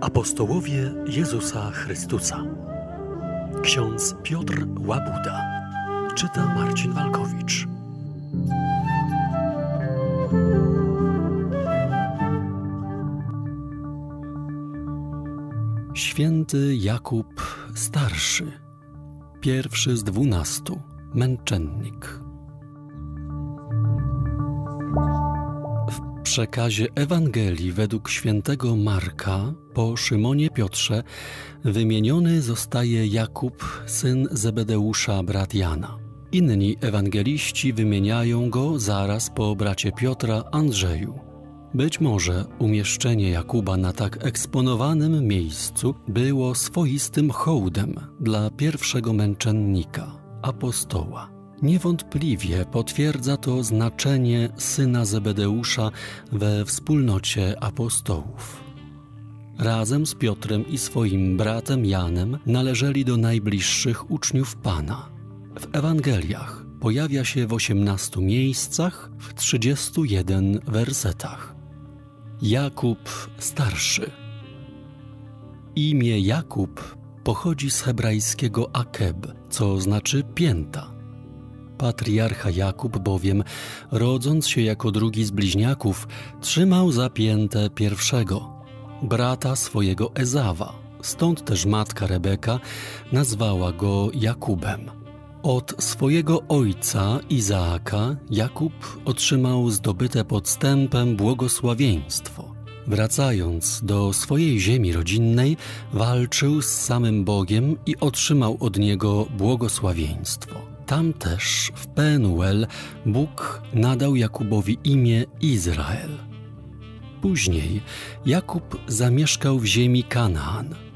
Apostołowie Jezusa Chrystusa. Ksiądz Piotr Łabuda. Czyta Marcin Walkowicz. Święty Jakub Starszy, pierwszy z dwunastu, męczennik. Przekazie Ewangelii według świętego Marka po Szymonie Piotrze wymieniony zostaje Jakub, syn Zebedeusza, brat Jana. Inni ewangeliści wymieniają go zaraz po bracie Piotra Andrzeju. Być może umieszczenie Jakuba na tak eksponowanym miejscu było swoistym hołdem dla pierwszego męczennika, apostoła. Niewątpliwie potwierdza to znaczenie syna Zebedeusza we wspólnocie apostołów. Razem z Piotrem i swoim bratem Janem należeli do najbliższych uczniów Pana. W Ewangeliach pojawia się w 18 miejscach w 31 wersetach. Jakub Starszy. Imię Jakub pochodzi z hebrajskiego akeb, co znaczy pięta. Patriarcha Jakub bowiem, rodząc się jako drugi z bliźniaków, trzymał za piętę pierwszego, brata swojego Ezawa. Stąd też matka Rebeka nazwała go Jakubem. Od swojego ojca Izaaka Jakub otrzymał zdobyte podstępem błogosławieństwo. Wracając do swojej ziemi rodzinnej, walczył z samym Bogiem i otrzymał od niego błogosławieństwo. Tam też, w Penuel, Bóg nadał Jakubowi imię Izrael. Później Jakub zamieszkał w ziemi Kanaan –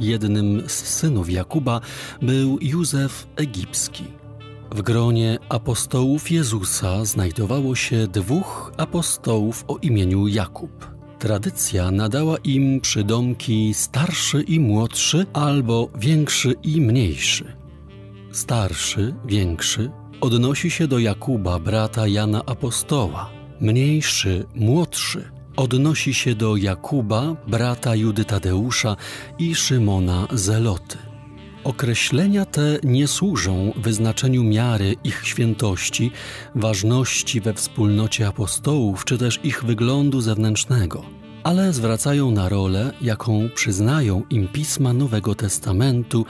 Jednym z synów Jakuba był Józef Egipski. W gronie apostołów Jezusa znajdowało się dwóch apostołów o imieniu Jakub. Tradycja nadała im przydomki starszy i młodszy albo większy i mniejszy. Starszy, większy odnosi się do Jakuba, brata Jana Apostoła. Mniejszy, młodszy odnosi się do Jakuba, brata Judy Tadeusza i Szymona Zeloty. Określenia te nie służą wyznaczeniu miary ich świętości, ważności we wspólnocie apostołów czy też ich wyglądu zewnętrznego, ale zwracają na rolę, jaką przyznają im pisma Nowego Testamentu,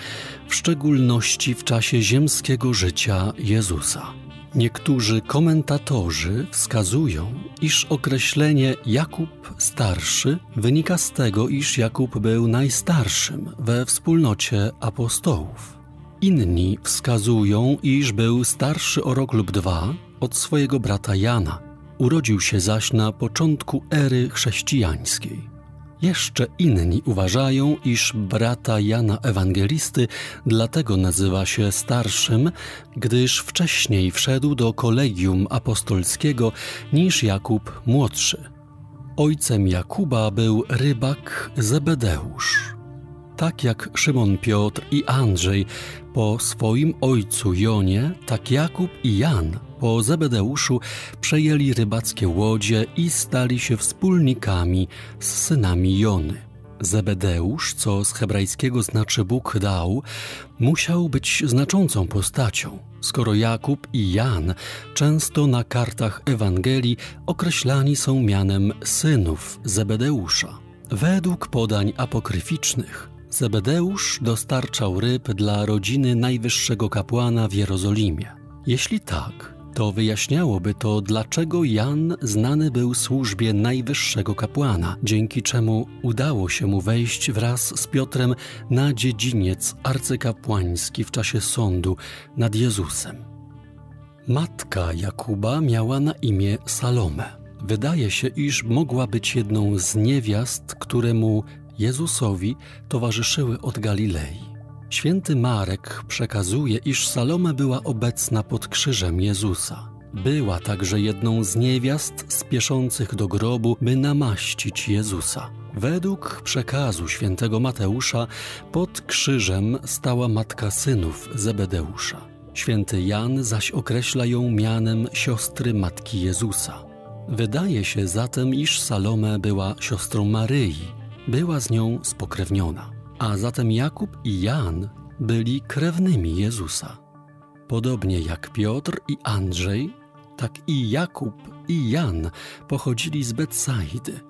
w szczególności w czasie ziemskiego życia Jezusa. Niektórzy komentatorzy wskazują, iż określenie Jakub starszy wynika z tego, iż Jakub był najstarszym we wspólnocie apostołów. Inni wskazują, iż był starszy o rok lub dwa od swojego brata Jana. Urodził się zaś na początku ery chrześcijańskiej. Jeszcze inni uważają, iż brata Jana Ewangelisty dlatego nazywa się starszym, gdyż wcześniej wszedł do kolegium apostolskiego niż Jakub młodszy. Ojcem Jakuba był rybak Zebedeusz. Tak jak Szymon Piotr i Andrzej po swoim ojcu Jonie, tak Jakub i Jan po Zebedeuszu przejęli rybackie łodzie i stali się wspólnikami z synami Jony. Zebedeusz, co z hebrajskiego znaczy Bóg dał, musiał być znaczącą postacią, skoro Jakub i Jan często na kartach Ewangelii określani są mianem synów Zebedeusza. Według podań apokryficznych Zebedeusz dostarczał ryb dla rodziny najwyższego kapłana w Jerozolimie. Jeśli tak, to wyjaśniałoby to, dlaczego Jan znany był służbie najwyższego kapłana, dzięki czemu udało się mu wejść wraz z Piotrem na dziedziniec arcykapłański w czasie sądu nad Jezusem. Matka Jakuba miała na imię Salome. Wydaje się, iż mogła być jedną z niewiast, któremu Jezusowi towarzyszyły od Galilei. Święty Marek przekazuje, iż Salome była obecna pod krzyżem Jezusa. Była także jedną z niewiast spieszących do grobu, by namaścić Jezusa. Według przekazu świętego Mateusza pod krzyżem stała matka synów Zebedeusza. Święty Jan zaś określa ją mianem siostry matki Jezusa. Wydaje się zatem, iż Salome była siostrą Maryi, była z nią spokrewniona, a zatem Jakub i Jan byli krewnymi Jezusa. Podobnie jak Piotr i Andrzej, tak i Jakub i Jan pochodzili z Betsaidy.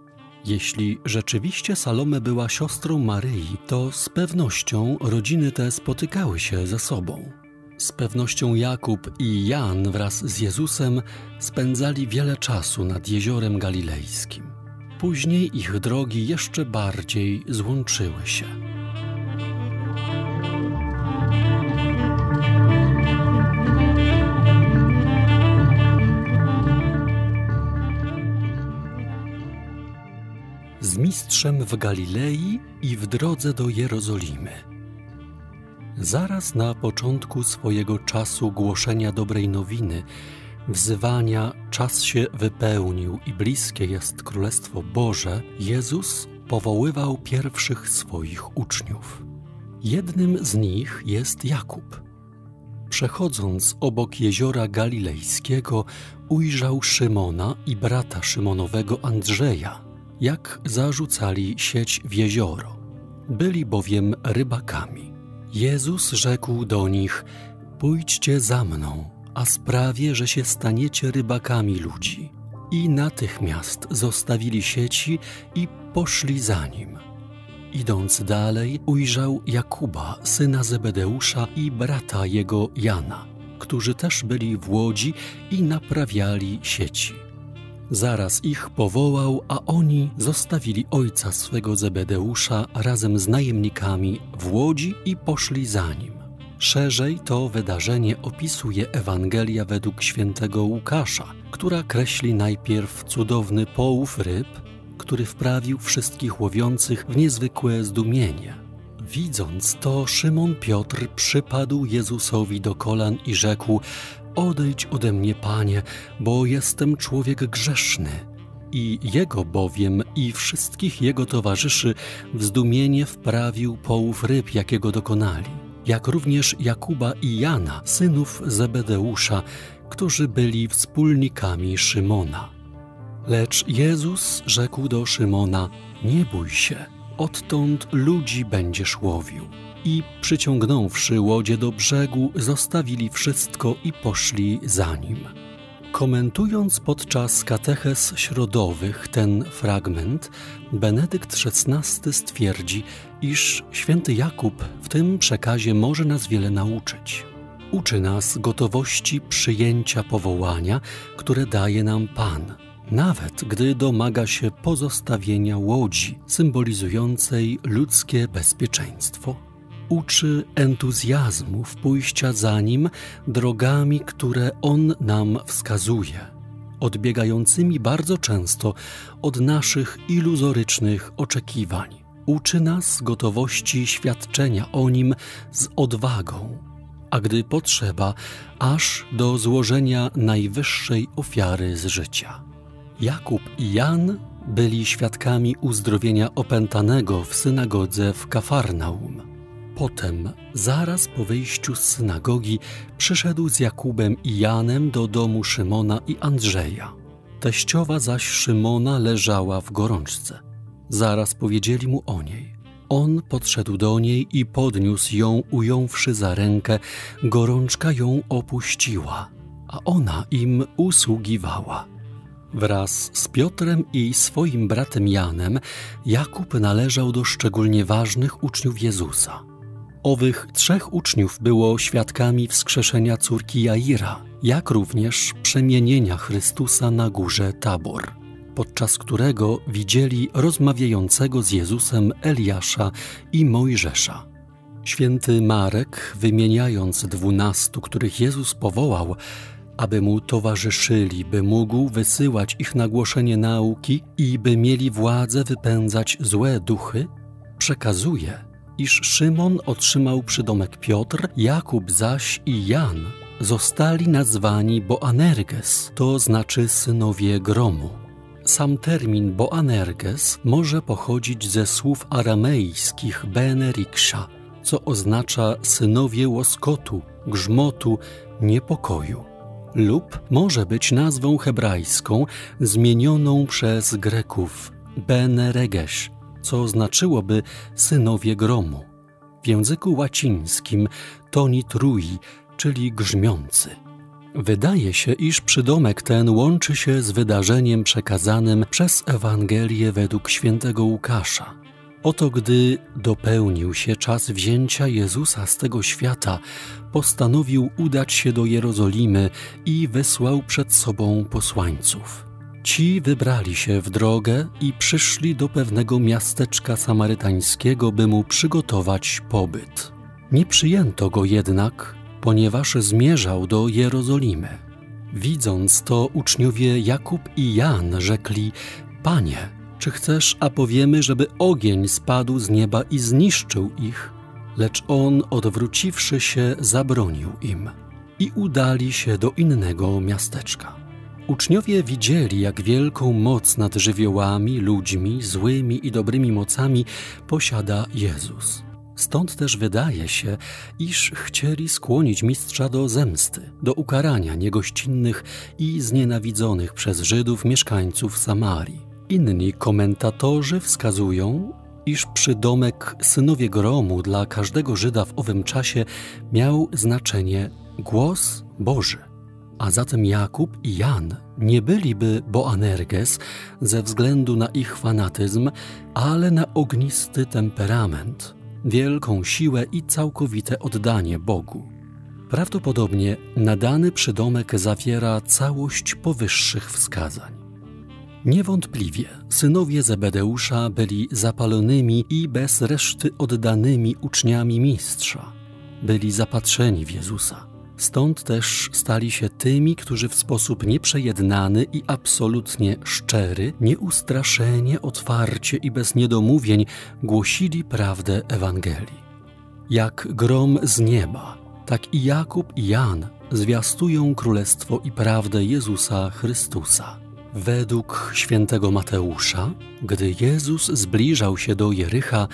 Jeśli rzeczywiście Salome była siostrą Maryi, to z pewnością rodziny te spotykały się ze sobą. Z pewnością Jakub i Jan wraz z Jezusem spędzali wiele czasu nad jeziorem galilejskim. Później ich drogi jeszcze bardziej złączyły się. Z mistrzem w Galilei i w drodze do Jerozolimy. Zaraz na początku swojego czasu głoszenia dobrej nowiny, wzywania czas się wypełnił i bliskie jest Królestwo Boże, Jezus powoływał pierwszych swoich uczniów. Jednym z nich jest Jakub. Przechodząc obok jeziora galilejskiego, ujrzał Szymona i brata Szymonowego Andrzeja, jak zarzucali sieć w jezioro. Byli bowiem rybakami. Jezus rzekł do nich: Pójdźcie za mną, a sprawię, że się staniecie rybakami ludzi. I natychmiast zostawili sieci i poszli za nim. Idąc dalej, ujrzał Jakuba, syna Zebedeusza i brata jego Jana, którzy też byli w łodzi i naprawiali sieci. Zaraz ich powołał, a oni zostawili ojca swego Zebedeusza razem z najemnikami w łodzi i poszli za nim. Szerzej to wydarzenie opisuje Ewangelia według świętego Łukasza, która kreśli najpierw cudowny połów ryb, który wprawił wszystkich łowiących w niezwykłe zdumienie. Widząc to, Szymon Piotr przypadł Jezusowi do kolan i rzekł: Odejdź ode mnie, panie, bo jestem człowiek grzeszny. I jego bowiem i wszystkich jego towarzyszy w zdumienie wprawił połów ryb, jakiego dokonali, jak również Jakuba i Jana, synów Zebedeusza, którzy byli wspólnikami Szymona. Lecz Jezus rzekł do Szymona: Nie bój się, odtąd ludzi będziesz łowił i przyciągnąwszy łodzie do brzegu, zostawili wszystko i poszli za nim. Komentując podczas kateches środowych ten fragment, Benedykt XVI stwierdzi, iż święty Jakub w tym przekazie może nas wiele nauczyć. Uczy nas gotowości przyjęcia powołania, które daje nam Pan, nawet gdy domaga się pozostawienia łodzi symbolizującej ludzkie bezpieczeństwo uczy entuzjazmu w pójścia za Nim drogami, które On nam wskazuje, odbiegającymi bardzo często od naszych iluzorycznych oczekiwań. Uczy nas gotowości świadczenia o Nim z odwagą, a gdy potrzeba, aż do złożenia najwyższej ofiary z życia. Jakub i Jan byli świadkami uzdrowienia opętanego w synagodze w Kafarnaum. Potem, zaraz po wyjściu z synagogi, przyszedł z Jakubem i Janem do domu Szymona i Andrzeja. Teściowa zaś Szymona leżała w gorączce. Zaraz powiedzieli mu o niej. On podszedł do niej i podniósł ją, ująwszy za rękę. Gorączka ją opuściła, a ona im usługiwała. Wraz z Piotrem i swoim bratem Janem Jakub należał do szczególnie ważnych uczniów Jezusa. Owych trzech uczniów było świadkami wskrzeszenia córki Jaira, jak również przemienienia Chrystusa na górze Tabor, podczas którego widzieli rozmawiającego z Jezusem Eliasza i Mojżesza. Święty Marek, wymieniając dwunastu, których Jezus powołał, aby mu towarzyszyli, by mógł wysyłać ich na głoszenie nauki i by mieli władzę wypędzać złe duchy, przekazuje, iż Szymon otrzymał przydomek Piotr, Jakub zaś i Jan zostali nazwani Boanerges, to znaczy synowie gromu. Sam termin Boanerges może pochodzić ze słów aramejskich Beneriksha, co oznacza synowie łoskotu, grzmotu, niepokoju. lub może być nazwą hebrajską zmienioną przez Greków Bene Regesh, co znaczyłoby synowie gromu. W języku łacińskim toni trui, czyli grzmiący. Wydaje się, iż przydomek ten łączy się z wydarzeniem przekazanym przez Ewangelię według świętego Łukasza. Oto gdy dopełnił się czas wzięcia Jezusa z tego świata, postanowił udać się do Jerozolimy i wysłał przed sobą posłańców. Ci wybrali się w drogę i przyszli do pewnego miasteczka samarytańskiego, by mu przygotować pobyt. Nie przyjęto go jednak, ponieważ zmierzał do Jerozolimy. Widząc to, uczniowie Jakub i Jan rzekli: Panie, czy chcesz, a powiemy, żeby ogień spadł z nieba i zniszczył ich? Lecz on, odwróciwszy się, zabronił im i udali się do innego miasteczka. Uczniowie widzieli, jak wielką moc nad żywiołami, ludźmi, złymi i dobrymi mocami posiada Jezus. Stąd też wydaje się, iż chcieli skłonić mistrza do zemsty, do ukarania niegościnnych i znienawidzonych przez Żydów mieszkańców Samarii. Inni komentatorzy wskazują, iż przydomek synowie gromu dla każdego Żyda w owym czasie miał znaczenie głos Boży. A zatem Jakub i Jan nie byliby Boanerges ze względu na ich fanatyzm, ale na ognisty temperament, wielką siłę i całkowite oddanie Bogu. Prawdopodobnie nadany przydomek zawiera całość powyższych wskazań. Niewątpliwie synowie Zebedeusza byli zapalonymi i bez reszty oddanymi uczniami mistrza. Byli zapatrzeni w Jezusa. Stąd też stali się tymi, którzy w sposób nieprzejednany i absolutnie szczery, nieustraszenie, otwarcie i bez niedomówień głosili prawdę Ewangelii. Jak grom z nieba, tak i Jakub i Jan zwiastują królestwo i prawdę Jezusa Chrystusa. Według świętego Mateusza, gdy Jezus zbliżał się do Jericha,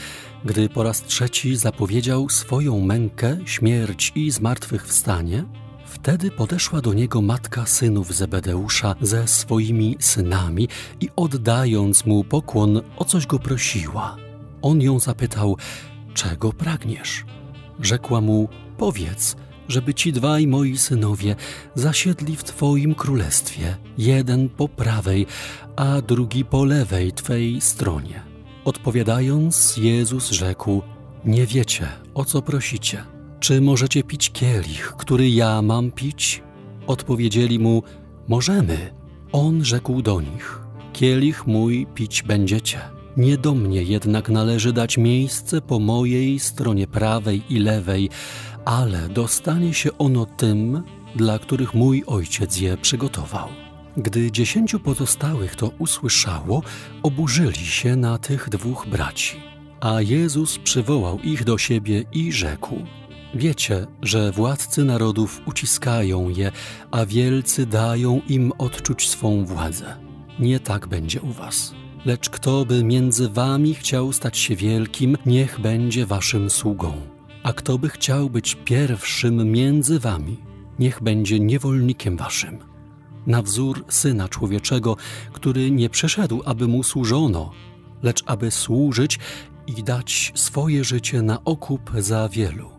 gdy po raz trzeci zapowiedział swoją mękę, śmierć i zmartwychwstanie, wtedy podeszła do niego matka synów Zebedeusza ze swoimi synami i oddając mu pokłon, o coś go prosiła. On ją zapytał: Czego pragniesz? Rzekła mu: Powiedz żeby ci dwaj moi synowie zasiedli w Twoim królestwie, jeden po prawej, a drugi po lewej Twej stronie. Odpowiadając, Jezus rzekł: Nie wiecie, o co prosicie. Czy możecie pić kielich, który ja mam pić? Odpowiedzieli mu: Możemy. On rzekł do nich: Kielich mój pić będziecie. Nie do mnie jednak należy dać miejsce po mojej stronie prawej i lewej, ale dostanie się ono tym, dla których mój ojciec je przygotował. Gdy dziesięciu pozostałych to usłyszało, oburzyli się na tych dwóch braci. A Jezus przywołał ich do siebie i rzekł: Wiecie, że władcy narodów uciskają je, a wielcy dają im odczuć swą władzę. Nie tak będzie u was. Lecz kto by między wami chciał stać się wielkim, niech będzie waszym sługą a kto by chciał być pierwszym między wami, niech będzie niewolnikiem waszym. Na wzór Syna Człowieczego, który nie przyszedł, aby mu służono, lecz aby służyć i dać swoje życie na okup za wielu.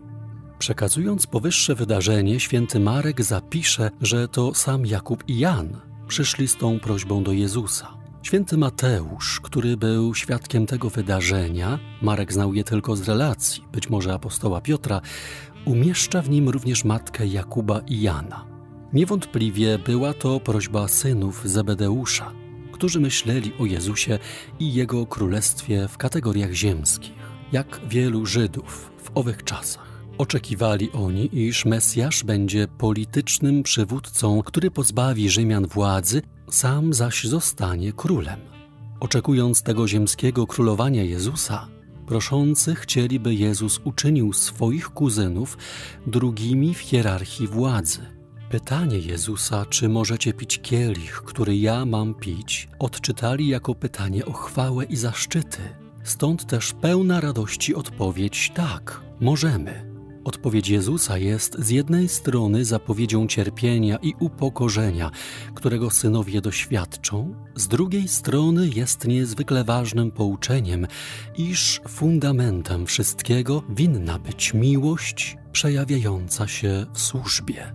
Przekazując powyższe wydarzenie, święty Marek zapisze, że to sam Jakub i Jan przyszli z tą prośbą do Jezusa. Święty Mateusz, który był świadkiem tego wydarzenia, Marek znał je tylko z relacji, być może apostoła Piotra, umieszcza w nim również matkę Jakuba i Jana. Niewątpliwie była to prośba synów Zebedeusza, którzy myśleli o Jezusie i Jego królestwie w kategoriach ziemskich, jak wielu Żydów w owych czasach. Oczekiwali oni, iż Mesjasz będzie politycznym przywódcą, który pozbawi Rzymian władzy sam zaś zostanie królem. Oczekując tego ziemskiego królowania Jezusa, proszący chcieli, by Jezus uczynił swoich kuzynów drugimi w hierarchii władzy. Pytanie Jezusa, czy możecie pić kielich, który ja mam pić, odczytali jako pytanie o chwałę i zaszczyty. Stąd też pełna radości odpowiedź tak, możemy. Odpowiedź Jezusa jest z jednej strony zapowiedzią cierpienia i upokorzenia, którego synowie doświadczą, z drugiej strony jest niezwykle ważnym pouczeniem, iż fundamentem wszystkiego winna być miłość przejawiająca się w służbie.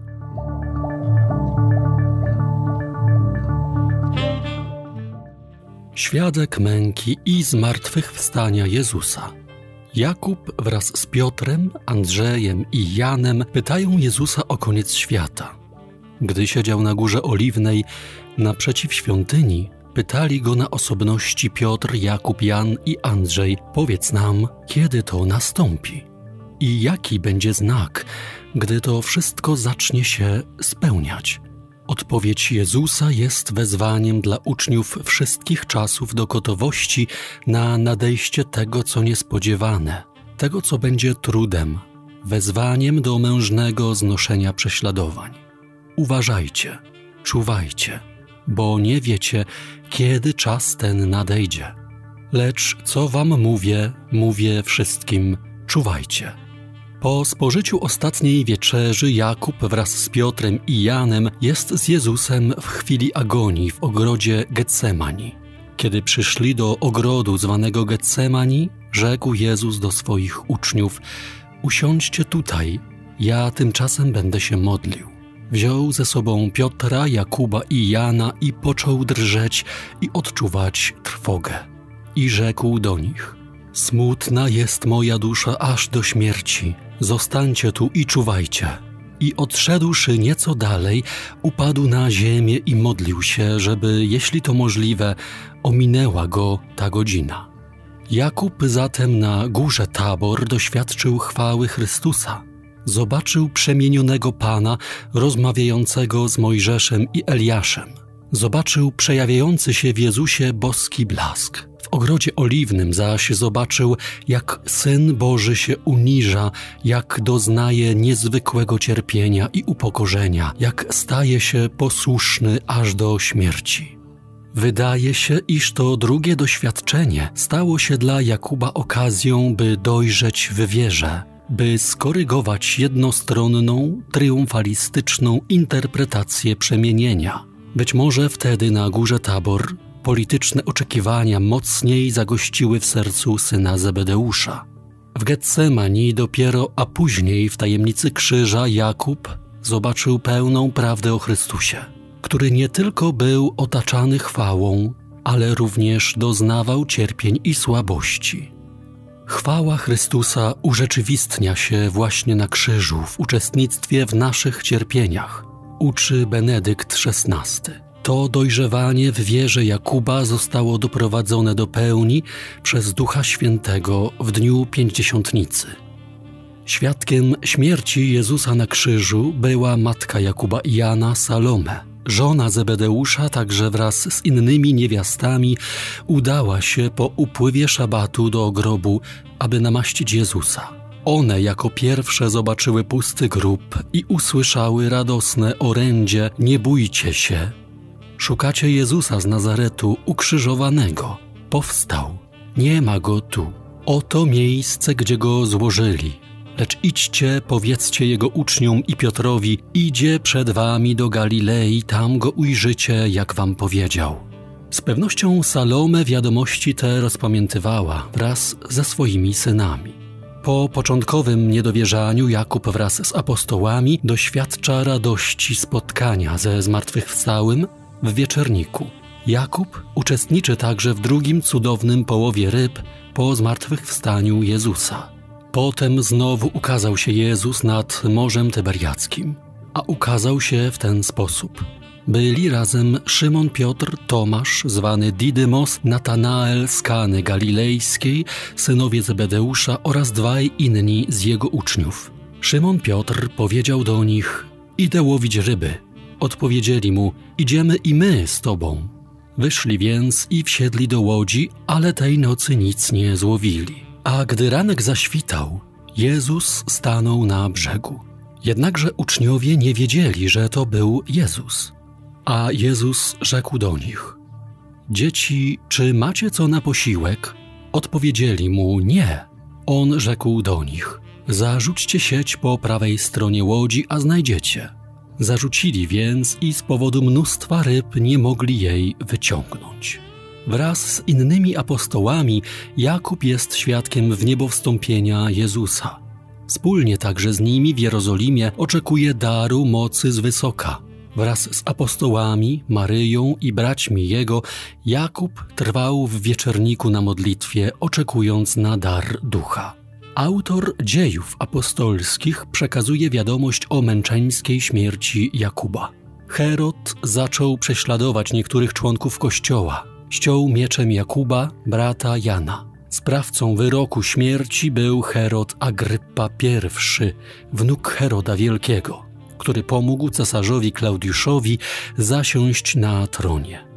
Świadek męki i zmartwychwstania Jezusa. Jakub wraz z Piotrem, Andrzejem i Janem pytają Jezusa o koniec świata. Gdy siedział na górze oliwnej, naprzeciw świątyni, pytali go na osobności Piotr, Jakub, Jan i Andrzej: Powiedz nam, kiedy to nastąpi i jaki będzie znak, gdy to wszystko zacznie się spełniać. Odpowiedź Jezusa jest wezwaniem dla uczniów wszystkich czasów do gotowości na nadejście tego, co niespodziewane, tego, co będzie trudem, wezwaniem do mężnego znoszenia prześladowań. Uważajcie, czuwajcie, bo nie wiecie, kiedy czas ten nadejdzie. Lecz co wam mówię, mówię wszystkim: czuwajcie. Po spożyciu ostatniej wieczerzy Jakub wraz z Piotrem i Janem jest z Jezusem w chwili agonii w ogrodzie Getsemani. Kiedy przyszli do ogrodu zwanego Getsemani, rzekł Jezus do swoich uczniów: Usiądźcie tutaj, ja tymczasem będę się modlił. Wziął ze sobą Piotra, Jakuba i Jana i począł drżeć i odczuwać trwogę. I rzekł do nich: Smutna jest moja dusza aż do śmierci Zostańcie tu i czuwajcie. I odszedłszy nieco dalej, upadł na ziemię i modlił się, żeby, jeśli to możliwe, ominęła go ta godzina. Jakub zatem na górze Tabor doświadczył chwały Chrystusa. Zobaczył przemienionego Pana rozmawiającego z Mojżeszem i Eliaszem. Zobaczył przejawiający się w Jezusie boski blask. W ogrodzie oliwnym zaś zobaczył, jak Syn Boży się uniża, jak doznaje niezwykłego cierpienia i upokorzenia, jak staje się posłuszny aż do śmierci. Wydaje się, iż to drugie doświadczenie stało się dla Jakuba okazją, by dojrzeć w wierze, by skorygować jednostronną, triumfalistyczną interpretację przemienienia. Być może wtedy na górze Tabor polityczne oczekiwania mocniej zagościły w sercu syna Zebedeusza. W Getsemani dopiero, a później w tajemnicy krzyża Jakub zobaczył pełną prawdę o Chrystusie, który nie tylko był otaczany chwałą, ale również doznawał cierpień i słabości. Chwała Chrystusa urzeczywistnia się właśnie na krzyżu w uczestnictwie w naszych cierpieniach, uczy Benedykt XVI. To dojrzewanie w wierze Jakuba zostało doprowadzone do pełni przez Ducha Świętego w dniu pięćdziesiątnicy. Świadkiem śmierci Jezusa na krzyżu była matka Jakuba i Jana Salome. Żona Zebedeusza także wraz z innymi niewiastami udała się po upływie szabatu do grobu, aby namaścić Jezusa. One jako pierwsze zobaczyły pusty grób i usłyszały radosne orędzie: Nie bójcie się, Szukacie Jezusa z Nazaretu ukrzyżowanego. Powstał. Nie ma go tu. Oto miejsce, gdzie go złożyli. Lecz idźcie, powiedzcie jego uczniom i Piotrowi, idzie przed wami do Galilei, tam go ujrzycie, jak wam powiedział. Z pewnością Salome wiadomości te rozpamiętywała wraz ze swoimi synami. Po początkowym niedowierzaniu Jakub wraz z apostołami doświadcza radości spotkania ze zmartwychwstałym w wieczerniku. Jakub uczestniczy także w drugim cudownym połowie ryb po zmartwychwstaniu Jezusa. Potem znowu ukazał się Jezus nad Morzem Tyberiackim, a ukazał się w ten sposób. Byli razem Szymon Piotr, Tomasz, zwany Didymos, Natanael z Kany Galilejskiej, synowie Zebedeusza oraz dwaj inni z jego uczniów. Szymon Piotr powiedział do nich: Idę łowić ryby. Odpowiedzieli mu: Idziemy i my z tobą. Wyszli więc i wsiedli do łodzi, ale tej nocy nic nie złowili. A gdy ranek zaświtał, Jezus stanął na brzegu. Jednakże uczniowie nie wiedzieli, że to był Jezus. A Jezus rzekł do nich: Dzieci, czy macie co na posiłek? Odpowiedzieli mu: Nie. On rzekł do nich: Zarzućcie sieć po prawej stronie łodzi, a znajdziecie. Zarzucili więc i z powodu mnóstwa ryb nie mogli jej wyciągnąć. Wraz z innymi apostołami Jakub jest świadkiem w Jezusa. Wspólnie także z nimi w Jerozolimie oczekuje daru mocy z wysoka. Wraz z apostołami, Maryją i braćmi jego, Jakub trwał w wieczerniku na modlitwie, oczekując na dar ducha. Autor dziejów apostolskich przekazuje wiadomość o męczeńskiej śmierci Jakuba. Herod zaczął prześladować niektórych członków kościoła. Ściął mieczem Jakuba, brata Jana. Sprawcą wyroku śmierci był Herod Agrypa I, wnuk Heroda Wielkiego, który pomógł cesarzowi Klaudiuszowi zasiąść na tronie,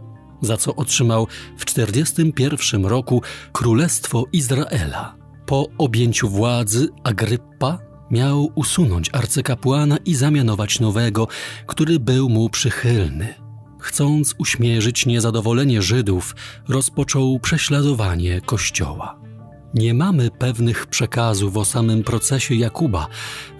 za co otrzymał w 41 roku Królestwo Izraela. Po objęciu władzy Agrypa miał usunąć arcykapłana i zamianować nowego, który był mu przychylny. Chcąc uśmierzyć niezadowolenie Żydów, rozpoczął prześladowanie Kościoła. Nie mamy pewnych przekazów o samym procesie Jakuba.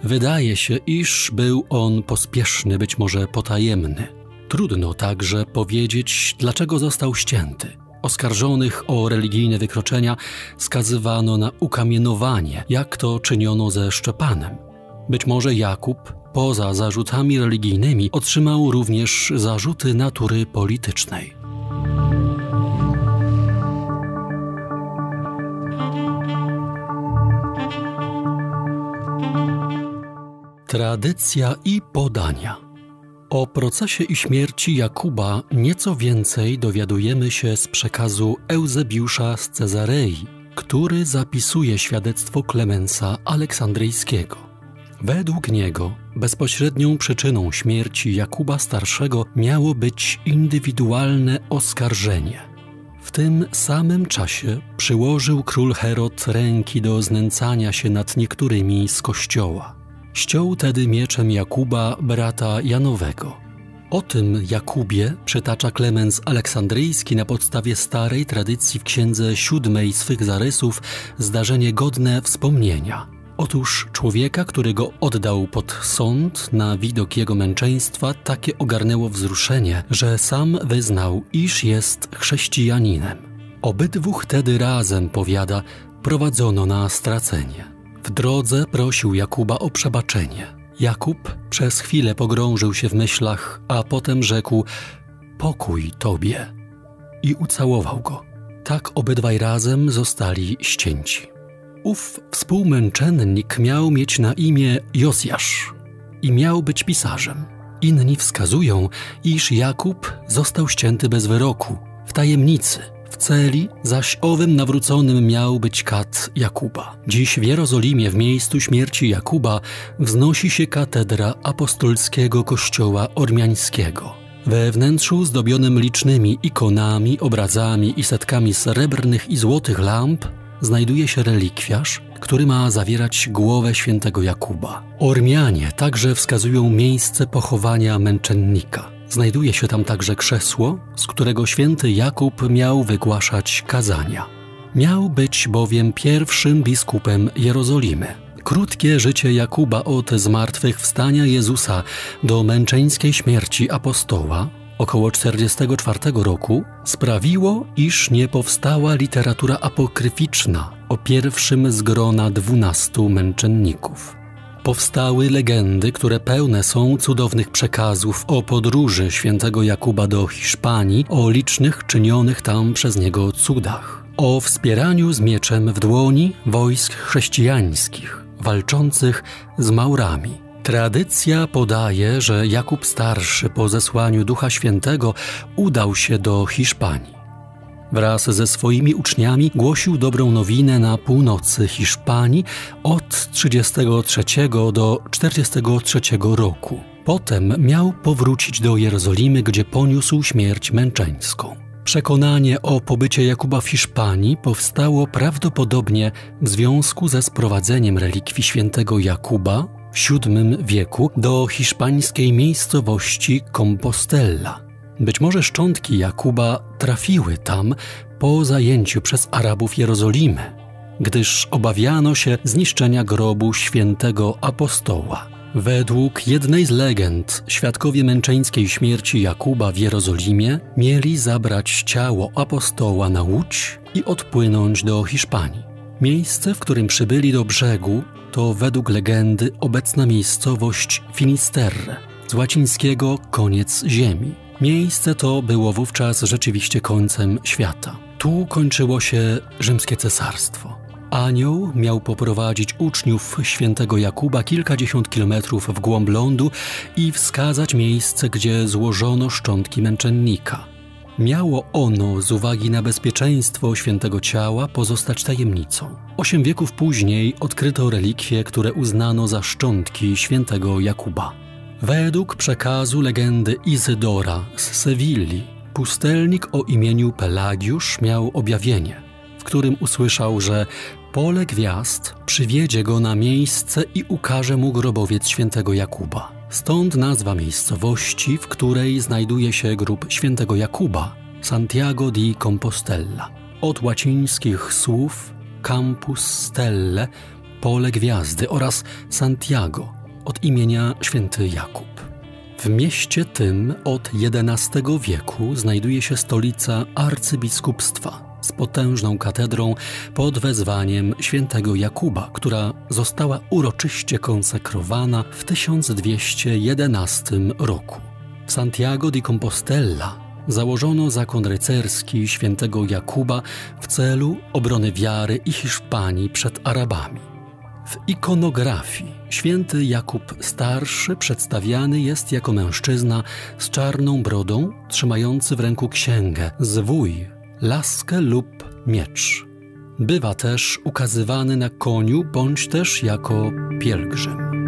Wydaje się, iż był on pospieszny, być może potajemny. Trudno także powiedzieć, dlaczego został ścięty. Oskarżonych o religijne wykroczenia skazywano na ukamienowanie, jak to czyniono ze Szczepanem. Być może Jakub, poza zarzutami religijnymi, otrzymał również zarzuty natury politycznej. Tradycja i podania. O procesie i śmierci Jakuba nieco więcej dowiadujemy się z przekazu Eusebiusza z Cezarei, który zapisuje świadectwo Klemensa Aleksandryjskiego. Według niego bezpośrednią przyczyną śmierci Jakuba Starszego miało być indywidualne oskarżenie. W tym samym czasie przyłożył król Herod ręki do znęcania się nad niektórymi z kościoła. Ściął tedy mieczem Jakuba, brata Janowego. O tym Jakubie przytacza Klemens Aleksandryjski na podstawie starej tradycji w księdze siódmej swych zarysów zdarzenie godne wspomnienia. Otóż człowieka, którego oddał pod sąd na widok jego męczeństwa, takie ogarnęło wzruszenie, że sam wyznał, iż jest chrześcijaninem. Obydwóch tedy razem, powiada, prowadzono na stracenie. W drodze prosił Jakuba o przebaczenie. Jakub przez chwilę pogrążył się w myślach, a potem rzekł: Pokój tobie. I ucałował go. Tak obydwaj razem zostali ścięci. Ów współmęczennik miał mieć na imię Jozjasz i miał być pisarzem. Inni wskazują, iż Jakub został ścięty bez wyroku, w tajemnicy, w celi zaś owym nawróconym miał być kat Jakuba. Dziś w Jerozolimie w miejscu śmierci Jakuba wznosi się katedra apostolskiego kościoła ormiańskiego. We wnętrzu zdobionym licznymi ikonami, obrazami i setkami srebrnych i złotych lamp znajduje się relikwiarz, który ma zawierać głowę świętego Jakuba. Ormianie także wskazują miejsce pochowania męczennika. Znajduje się tam także krzesło, z którego święty Jakub miał wygłaszać kazania. Miał być bowiem pierwszym biskupem Jerozolimy. Krótkie życie Jakuba od zmartwychwstania Jezusa do męczeńskiej śmierci apostoła, około 44 roku, sprawiło, iż nie powstała literatura apokryficzna o pierwszym z grona dwunastu męczenników powstały legendy, które pełne są cudownych przekazów o podróży świętego Jakuba do Hiszpanii, o licznych czynionych tam przez niego cudach, o wspieraniu z mieczem w dłoni wojsk chrześcijańskich walczących z Maurami. Tradycja podaje, że Jakub Starszy po zesłaniu Ducha Świętego udał się do Hiszpanii. Wraz ze swoimi uczniami głosił dobrą nowinę na północy Hiszpanii od 33 do 43 roku. Potem miał powrócić do Jerozolimy, gdzie poniósł śmierć męczeńską. Przekonanie o pobycie Jakuba w Hiszpanii powstało prawdopodobnie w związku ze sprowadzeniem relikwii świętego Jakuba w VII wieku do hiszpańskiej miejscowości Compostela. Być może szczątki Jakuba trafiły tam po zajęciu przez Arabów Jerozolimy. gdyż obawiano się zniszczenia grobu świętego apostoła. Według jednej z legend, świadkowie męczeńskiej śmierci Jakuba w Jerozolimie mieli zabrać ciało apostoła na łódź i odpłynąć do Hiszpanii. Miejsce, w którym przybyli do brzegu, to według legendy obecna miejscowość Finisterre, z łacińskiego koniec ziemi. Miejsce to było wówczas rzeczywiście końcem świata. Tu kończyło się rzymskie cesarstwo. Anioł miał poprowadzić uczniów świętego Jakuba kilkadziesiąt kilometrów w głąb lądu i wskazać miejsce, gdzie złożono szczątki męczennika. Miało ono, z uwagi na bezpieczeństwo świętego ciała, pozostać tajemnicą. Osiem wieków później odkryto relikwie, które uznano za szczątki świętego Jakuba. Według przekazu legendy Izydora z Sewilli, pustelnik o imieniu Pelagiusz miał objawienie, w którym usłyszał, że pole gwiazd przywiedzie go na miejsce i ukaże mu grobowiec świętego Jakuba. Stąd nazwa miejscowości, w której znajduje się grób świętego Jakuba, Santiago di Compostela. Od łacińskich słów Campus Stelle, pole gwiazdy oraz Santiago, od imienia święty Jakub. W mieście tym od XI wieku znajduje się stolica arcybiskupstwa z potężną katedrą pod wezwaniem świętego Jakuba, która została uroczyście konsekrowana w 1211 roku. W Santiago di Compostela założono zakon rycerski świętego Jakuba w celu obrony wiary i Hiszpanii przed Arabami. W ikonografii święty Jakub Starszy przedstawiany jest jako mężczyzna z czarną brodą, trzymający w ręku księgę, zwój, laskę lub miecz. Bywa też ukazywany na koniu bądź też jako pielgrzym.